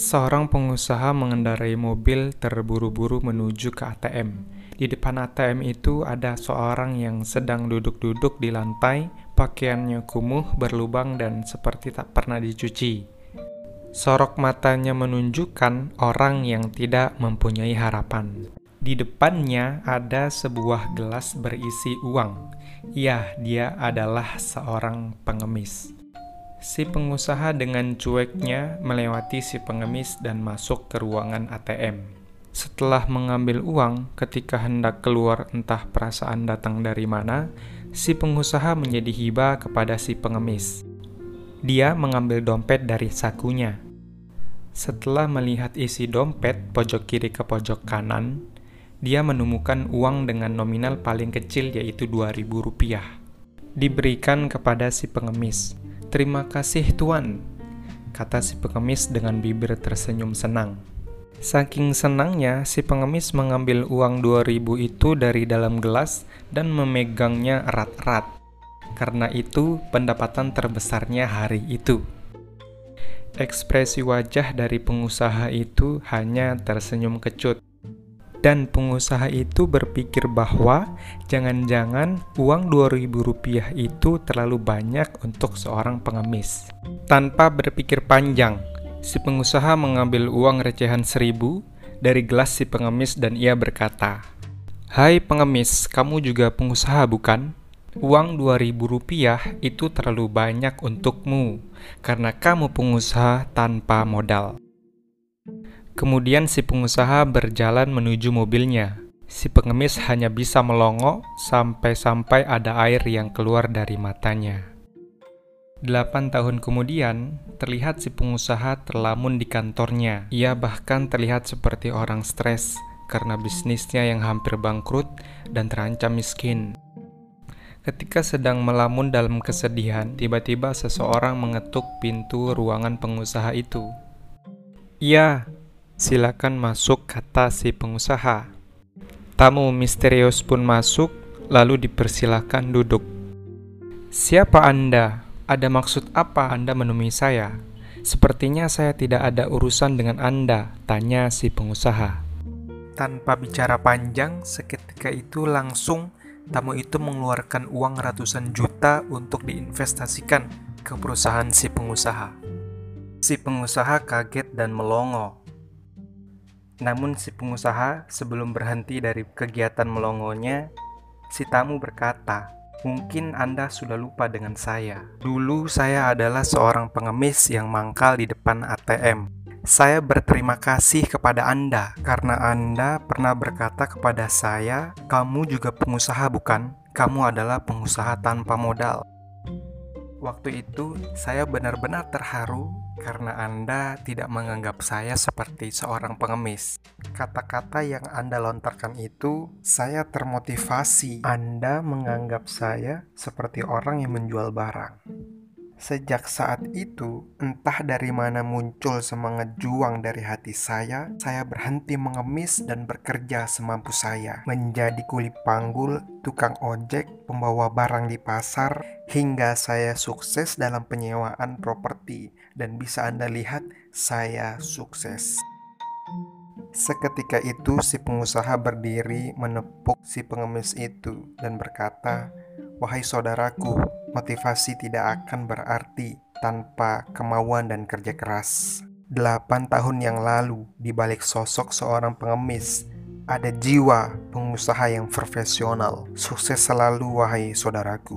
Seorang pengusaha mengendarai mobil terburu-buru menuju ke ATM. Di depan ATM itu ada seorang yang sedang duduk-duduk di lantai, pakaiannya kumuh, berlubang, dan seperti tak pernah dicuci. Sorok matanya menunjukkan orang yang tidak mempunyai harapan. Di depannya ada sebuah gelas berisi uang. Ya, dia adalah seorang pengemis. Si pengusaha dengan cueknya melewati si pengemis dan masuk ke ruangan ATM. Setelah mengambil uang, ketika hendak keluar entah perasaan datang dari mana, si pengusaha menjadi hiba kepada si pengemis. Dia mengambil dompet dari sakunya. Setelah melihat isi dompet pojok kiri ke pojok kanan, dia menemukan uang dengan nominal paling kecil yaitu Rp2.000. Diberikan kepada si pengemis. Terima kasih tuan, kata si pengemis dengan bibir tersenyum senang. Saking senangnya, si pengemis mengambil uang 2000 itu dari dalam gelas dan memegangnya erat-erat. Karena itu, pendapatan terbesarnya hari itu. Ekspresi wajah dari pengusaha itu hanya tersenyum kecut dan pengusaha itu berpikir bahwa jangan-jangan uang Rp2.000 itu terlalu banyak untuk seorang pengemis. Tanpa berpikir panjang, si pengusaha mengambil uang recehan seribu dari gelas si pengemis dan ia berkata, Hai pengemis, kamu juga pengusaha bukan? Uang Rp2.000 itu terlalu banyak untukmu karena kamu pengusaha tanpa modal. Kemudian si pengusaha berjalan menuju mobilnya. Si pengemis hanya bisa melongo sampai-sampai ada air yang keluar dari matanya. Delapan tahun kemudian, terlihat si pengusaha terlamun di kantornya. Ia bahkan terlihat seperti orang stres karena bisnisnya yang hampir bangkrut dan terancam miskin. Ketika sedang melamun dalam kesedihan, tiba-tiba seseorang mengetuk pintu ruangan pengusaha itu. "Ya, Silakan masuk, kata si pengusaha. Tamu misterius pun masuk, lalu dipersilakan duduk. Siapa Anda? Ada maksud apa Anda menemui saya? Sepertinya saya tidak ada urusan dengan Anda, tanya si pengusaha. Tanpa bicara panjang, seketika itu langsung tamu itu mengeluarkan uang ratusan juta untuk diinvestasikan ke perusahaan si pengusaha. Si pengusaha kaget dan melongo. Namun si pengusaha sebelum berhenti dari kegiatan melongonya, si tamu berkata, Mungkin Anda sudah lupa dengan saya. Dulu saya adalah seorang pengemis yang mangkal di depan ATM. Saya berterima kasih kepada Anda karena Anda pernah berkata kepada saya, "Kamu juga pengusaha, bukan? Kamu adalah pengusaha tanpa modal." Waktu itu, saya benar-benar terharu karena Anda tidak menganggap saya seperti seorang pengemis. Kata-kata yang Anda lontarkan itu, saya termotivasi. Anda menganggap saya seperti orang yang menjual barang. Sejak saat itu, entah dari mana muncul semangat juang dari hati saya, saya berhenti mengemis dan bekerja semampu saya, menjadi kuli panggul, tukang ojek, pembawa barang di pasar, hingga saya sukses dalam penyewaan properti, dan bisa Anda lihat, saya sukses. Seketika itu, si pengusaha berdiri menepuk si pengemis itu dan berkata, "Wahai saudaraku, motivasi tidak akan berarti tanpa kemauan dan kerja keras. Delapan tahun yang lalu, di balik sosok seorang pengemis, ada jiwa pengusaha yang profesional. Sukses selalu, wahai saudaraku.